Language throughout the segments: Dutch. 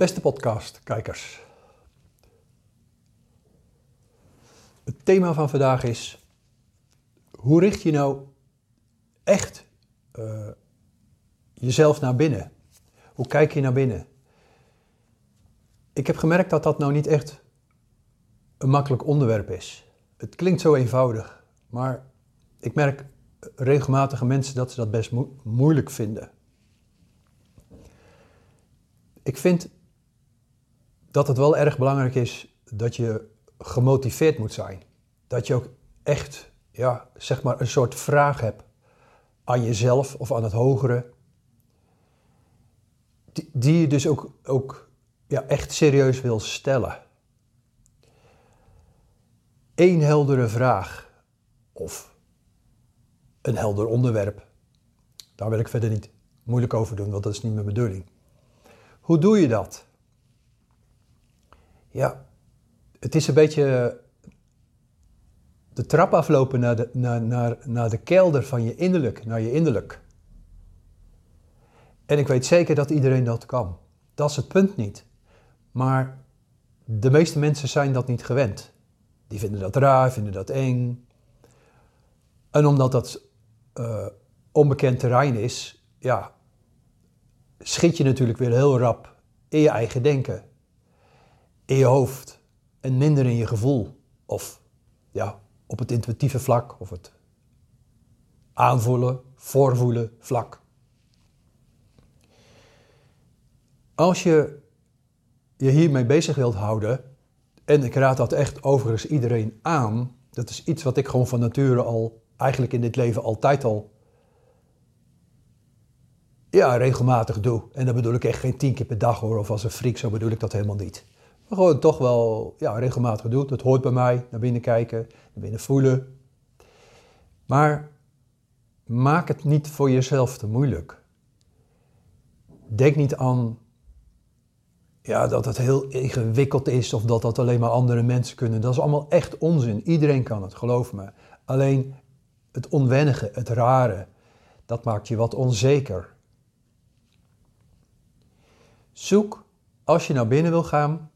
Beste podcastkijkers. Het thema van vandaag is: hoe richt je nou echt uh, jezelf naar binnen? Hoe kijk je naar binnen? Ik heb gemerkt dat dat nou niet echt een makkelijk onderwerp is. Het klinkt zo eenvoudig, maar ik merk regelmatig mensen dat ze dat best moeilijk vinden. Ik vind dat het wel erg belangrijk is dat je gemotiveerd moet zijn. Dat je ook echt, ja, zeg maar, een soort vraag hebt aan jezelf of aan het hogere. Die, je dus ook, ook ja, echt serieus wil stellen. Eén heldere vraag of een helder onderwerp. Daar wil ik verder niet moeilijk over doen, want dat is niet mijn bedoeling. Hoe doe je dat? Ja, het is een beetje de trap aflopen naar de, naar, naar, naar de kelder van je innerlijk, naar je innerlijk. En ik weet zeker dat iedereen dat kan. Dat is het punt niet. Maar de meeste mensen zijn dat niet gewend. Die vinden dat raar, vinden dat eng. En omdat dat uh, onbekend terrein is, ja, schiet je natuurlijk weer heel rap in je eigen denken, in je hoofd en minder in je gevoel. Of ja, op het intuïtieve vlak of het aanvoelen, voorvoelen vlak. Als je je hiermee bezig wilt houden, en ik raad dat echt overigens iedereen aan, dat is iets wat ik gewoon van nature al, eigenlijk in dit leven altijd al ja, regelmatig doe. En dan bedoel ik echt geen tien keer per dag hoor, of als een freak, zo bedoel ik dat helemaal niet. Maar gewoon toch wel ja, regelmatig doe. Dat hoort bij mij, naar binnen kijken, naar binnen voelen. Maar maak het niet voor jezelf te moeilijk. Denk niet aan ja, dat het heel ingewikkeld is of dat dat alleen maar andere mensen kunnen. Dat is allemaal echt onzin. Iedereen kan het, geloof me. Alleen het onwennige, het rare, dat maakt je wat onzeker. Zoek, als je naar binnen wil gaan,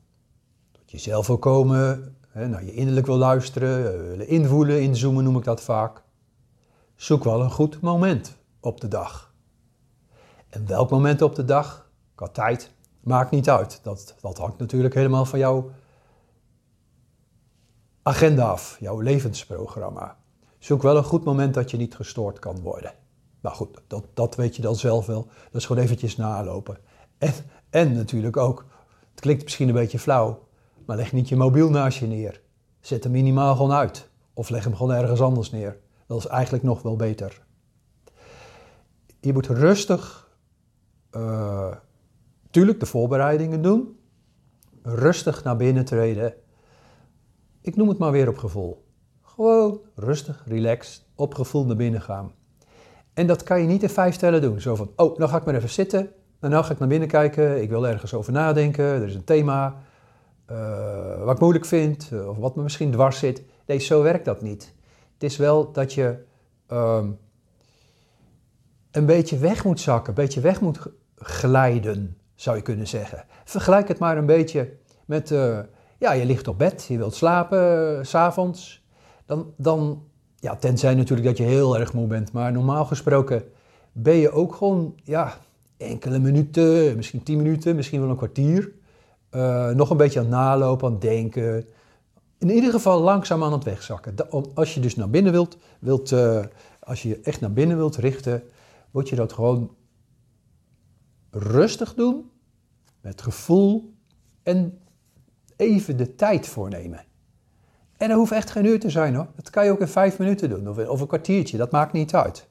jezelf wil komen, hè, naar je innerlijk wil luisteren, eh, willen invoelen, inzoomen noem ik dat vaak. Zoek wel een goed moment op de dag. En welk moment op de dag, qua tijd, maakt niet uit. Dat, dat hangt natuurlijk helemaal van jouw agenda af, jouw levensprogramma. Zoek wel een goed moment dat je niet gestoord kan worden. Nou goed, dat, dat weet je dan zelf wel. Dat is gewoon eventjes nalopen. En, en natuurlijk ook, het klinkt misschien een beetje flauw, maar leg niet je mobiel naast je neer. Zet hem minimaal gewoon uit. Of leg hem gewoon ergens anders neer. Dat is eigenlijk nog wel beter. Je moet rustig, uh, tuurlijk de voorbereidingen doen. Rustig naar binnen treden. Ik noem het maar weer op gevoel. Gewoon rustig, relaxed, op gevoel naar binnen gaan. En dat kan je niet in vijf tellen doen. Zo van, oh, nou ga ik maar even zitten. Nou, nou ga ik naar binnen kijken, ik wil ergens over nadenken, er is een thema uh, wat ik moeilijk vind eh, of wat me misschien dwars zit. Nee, zo werkt dat niet. Het is wel dat je um, een beetje weg moet zakken, een beetje weg moet glijden, zou je kunnen zeggen. Vergelijk het maar een beetje met, uh, ja, je ligt op bed, je wilt slapen s s'avonds. Dan, dan, ja, tenzij natuurlijk dat je heel erg moe bent, maar normaal gesproken ben je ook gewoon, ja, enkele minuten, misschien tien minuten, misschien wel een kwartier. Uh, nog een beetje aan het nalopen, aan het denken. In ieder geval langzaam aan het wegzakken. Als je dus naar binnen wilt, wilt uh, als je echt naar binnen wilt richten, moet je dat gewoon rustig doen, met gevoel en even de tijd voornemen. En dat hoeft echt geen uur te zijn hoor. Dat kan je ook in vijf minuten doen of een kwartiertje, dat maakt niet uit.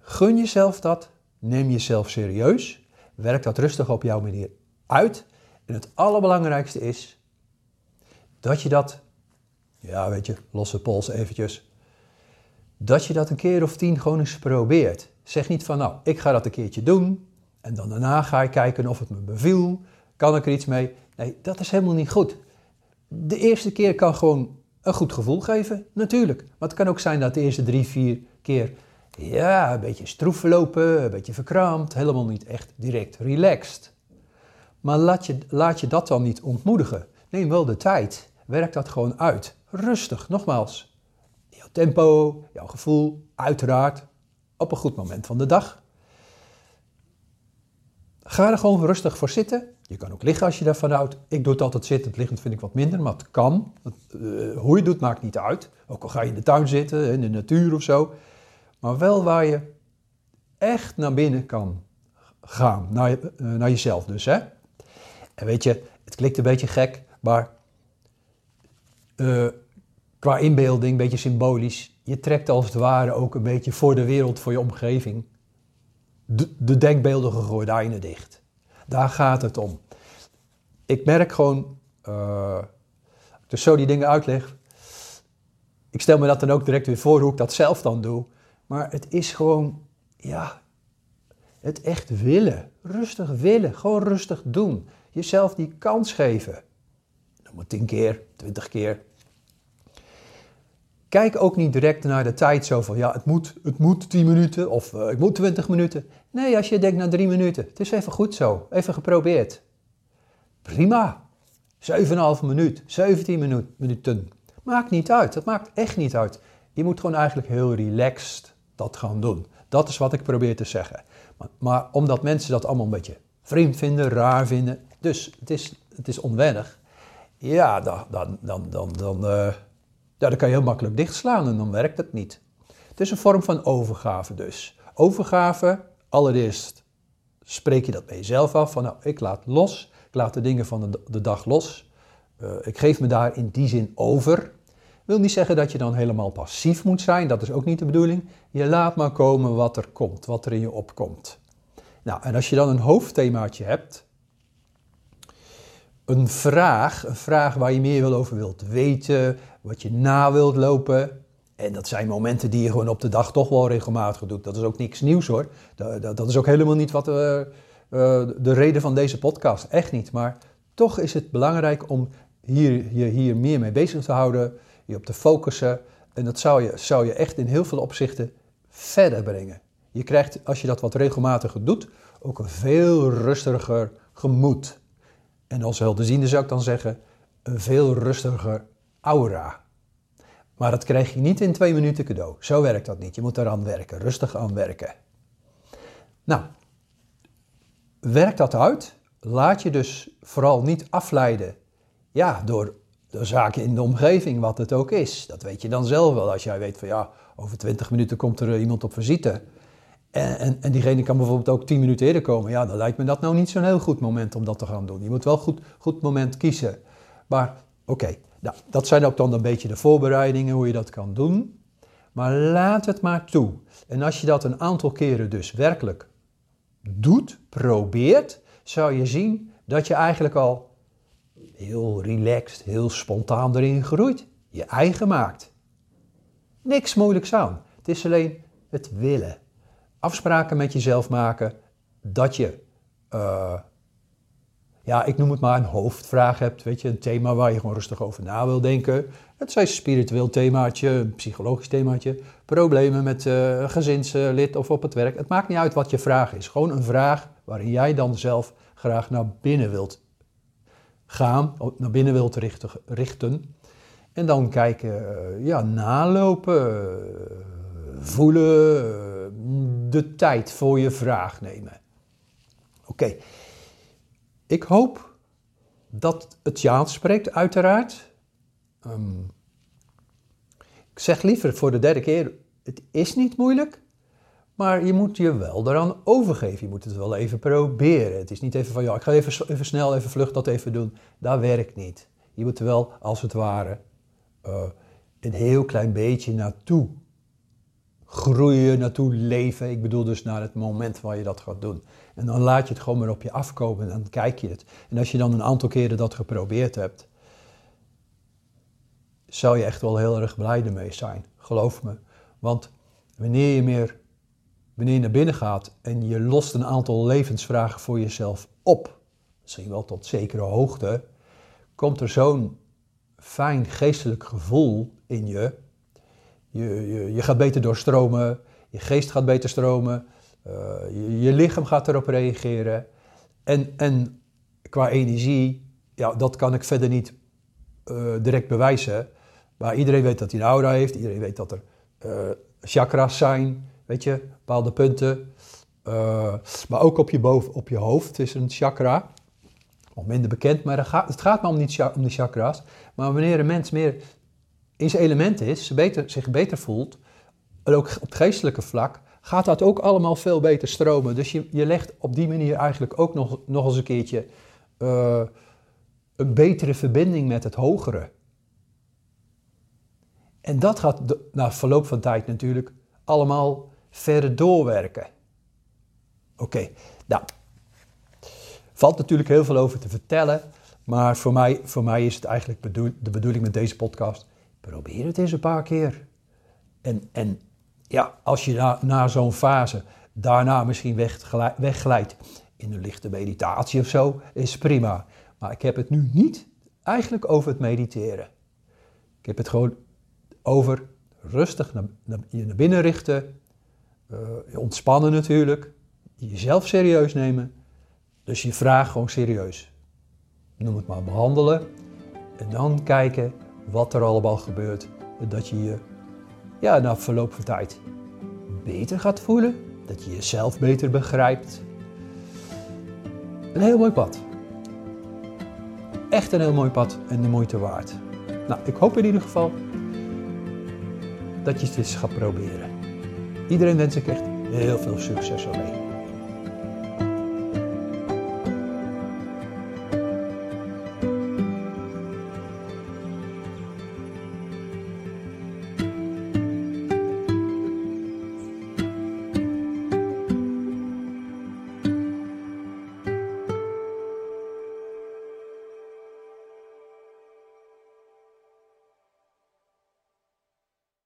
Gun jezelf dat, neem jezelf serieus, werk dat rustig op jouw manier uit. En het allerbelangrijkste is dat je dat, ja weet je, losse pols eventjes, dat je dat een keer of tien gewoon eens probeert. Zeg niet van nou, ik ga dat een keertje doen en dan daarna ga ik kijken of het me beviel, kan ik er iets mee. Nee, dat is helemaal niet goed. De eerste keer kan gewoon een goed gevoel geven, natuurlijk. Maar het kan ook zijn dat de eerste drie, vier keer ja, een beetje stroef verlopen, een beetje verkrampt, helemaal niet echt direct relaxed. Maar laat je, laat je dat dan niet ontmoedigen. Neem wel de tijd. Werk dat gewoon uit. Rustig, nogmaals. Jouw tempo, jouw gevoel, uiteraard op een goed moment van de dag. Ga er gewoon rustig voor zitten. Je kan ook liggen als je daarvan houdt. Ik doe het altijd zittend, liggend vind ik wat minder, maar het kan. Uh, hoe je het doet maakt niet uit. Ook al ga je in de tuin zitten, in de natuur of zo. Maar wel waar je echt naar binnen kan gaan. Naar, je, uh, naar jezelf dus, hè. En weet je, het klinkt een beetje gek, maar uh, qua inbeelding, een beetje symbolisch. Je trekt als het ware ook een beetje voor de wereld, voor je omgeving, de, de denkbeeldige gordijnen dicht. Daar gaat het om. Ik merk gewoon, uh, dus zo die dingen uitleg, ik stel me dat dan ook direct weer voor hoe ik dat zelf dan doe. Maar het is gewoon, ja, het echt willen. Rustig willen, gewoon rustig doen. Jezelf die kans geven. Noem het tien keer, twintig keer. Kijk ook niet direct naar de tijd zo van, ja, het moet, het moet 10 minuten of uh, ik moet 20 minuten. Nee, als je denkt naar drie minuten, het is even goed zo, even geprobeerd. Prima. 7,5 minuut, 17 minuten. Maakt niet uit, dat maakt echt niet uit. Je moet gewoon eigenlijk heel relaxed dat gaan doen. Dat is wat ik probeer te zeggen. Maar, maar omdat mensen dat allemaal een beetje vreemd vinden, raar vinden, dus het is, het is onwennig, ja, dan, dan, dan, dan, ja, dan kan je heel makkelijk dichtslaan en dan werkt het niet. Het is een vorm van overgave dus. Overgave, allereerst spreek je dat bij jezelf af van nou, ik laat los, ik laat de dingen van de, de dag los. Uh, ik geef me daar in die zin over. Wil niet zeggen dat je dan helemaal passief moet zijn, dat is ook niet de bedoeling. Je laat maar komen wat er komt, wat er in je opkomt. Nou, en als je dan een hoofdthemaatje hebt, een vraag, een vraag waar je meer over wilt weten, wat je na wilt lopen. En dat zijn momenten die je gewoon op de dag toch wel regelmatig doet. Dat is ook niks nieuws hoor. Dat, dat, dat is ook helemaal niet wat uh, uh, de reden van deze podcast. Echt niet. Maar toch is het belangrijk om hier, je hier meer mee bezig te houden, je op te focussen. En dat zou je, zou je echt in heel veel opzichten verder brengen. Je krijgt, als je dat wat regelmatiger doet, ook een veel rustiger gemoed. En als helderziende zou ik dan zeggen, een veel rustiger aura. Maar dat krijg je niet in twee minuten cadeau. Zo werkt dat niet. Je moet eraan werken, rustig aan werken. Nou, werk dat uit. Laat je dus vooral niet afleiden ja, door de zaken in de omgeving, wat het ook is. Dat weet je dan zelf wel. Als jij weet van ja, over twintig minuten komt er iemand op visite. En, en, en, diegene kan bijvoorbeeld ook tien minuten eerder komen. Ja, dan lijkt me dat nou niet zo'n heel goed moment om dat te gaan doen. Je moet wel goed, goed moment kiezen. Maar oké, nou, dat zijn ook dan een beetje de voorbereidingen, hoe je dat kan doen. Maar laat het maar toe. En als je dat een aantal keren dus werkelijk doet, probeert, zou je zien dat je eigenlijk al heel relaxed, heel spontaan erin groeit. Je eigen maakt. Niks moeilijks aan. Het is alleen het willen afspraken met jezelf maken dat je, uh, ja, ik noem het maar een hoofdvraag hebt, weet je, een thema waar je gewoon rustig over na wil denken. Het een spiritueel themaatje, een psychologisch themaatje, problemen met uh, gezinslid of op het werk. Het maakt niet uit wat je vraag is, gewoon een vraag waarin jij dan zelf graag naar binnen wilt gaan, naar binnen wilt richten. En dan kijken, uh, ja, nalopen, voelen, de tijd voor je vraag nemen. Oké, ik hoop dat het je aanspreekt, uiteraard. Um, ik zeg liever voor de derde keer, het is niet moeilijk, maar je moet je wel eraan overgeven. Je moet het wel even proberen. Het is niet even van, ja, ik ga even, snel, even vlug dat even doen. Dat werkt niet. Je moet er wel, als het ware, uh, een heel klein beetje naartoe groeien, naartoe leven. Ik bedoel dus naar het moment waar je dat gaat doen. En dan laat je het gewoon maar op je afkomen en dan kijk je het. En als je dan een aantal keren dat geprobeerd hebt, zou je echt wel heel erg blij ermee zijn. Geloof me. Want wanneer je meer, wanneer je naar binnen gaat en je lost een aantal levensvragen voor jezelf op, misschien wel tot zekere hoogte, komt er zo'n fijn geestelijk gevoel in je je, je, je gaat beter doorstromen, je geest gaat beter stromen, uh, je, lichaam gaat erop reageren. En, en qua energie, ja, dat kan ik verder niet uh, direct bewijzen. Maar iedereen weet dat hij een aura heeft. Iedereen weet dat er uh, chakras zijn, weet je, bepaalde punten. Maar ook op je, boven, op je hoofd is een chakra. Nog minder bekend, maar het gaat maar niet, om die chakra's. Maar wanneer een mens meer in zijn element is, beter, zich beter voelt, en ook op geestelijke vlak, gaat dat ook allemaal veel beter stromen. Dus je, je legt op die manier eigenlijk ook nog, nog eens een keertje uh, een betere verbinding met het hogere. En dat gaat na verloop van tijd natuurlijk allemaal verder doorwerken. Oké, nou, valt natuurlijk heel veel over te vertellen, maar voor mij, voor mij is het eigenlijk bedoel, de bedoeling met deze podcast, probeer het eens een paar keer. En, en ja, als je na, na zo'n fase daarna misschien wegglijdt in een lichte meditatie of zo, is prima. Maar ik heb het nu niet eigenlijk over het mediteren. Ik heb het gewoon over rustig naar, naar, je naar binnen richten, uh, ontspannen natuurlijk, jezelf serieus nemen. Dus je vraag gewoon serieus. Noem het maar behandelen. En dan kijken wat er allemaal gebeurt. Dat je je ja, na verloop van tijd beter gaat voelen. Dat je jezelf beter begrijpt. Een heel mooi pad. Echt een heel mooi pad en de moeite waard. Nou, ik hoop in ieder geval dat je het eens gaat proberen. Iedereen wens ik echt heel veel succes ermee.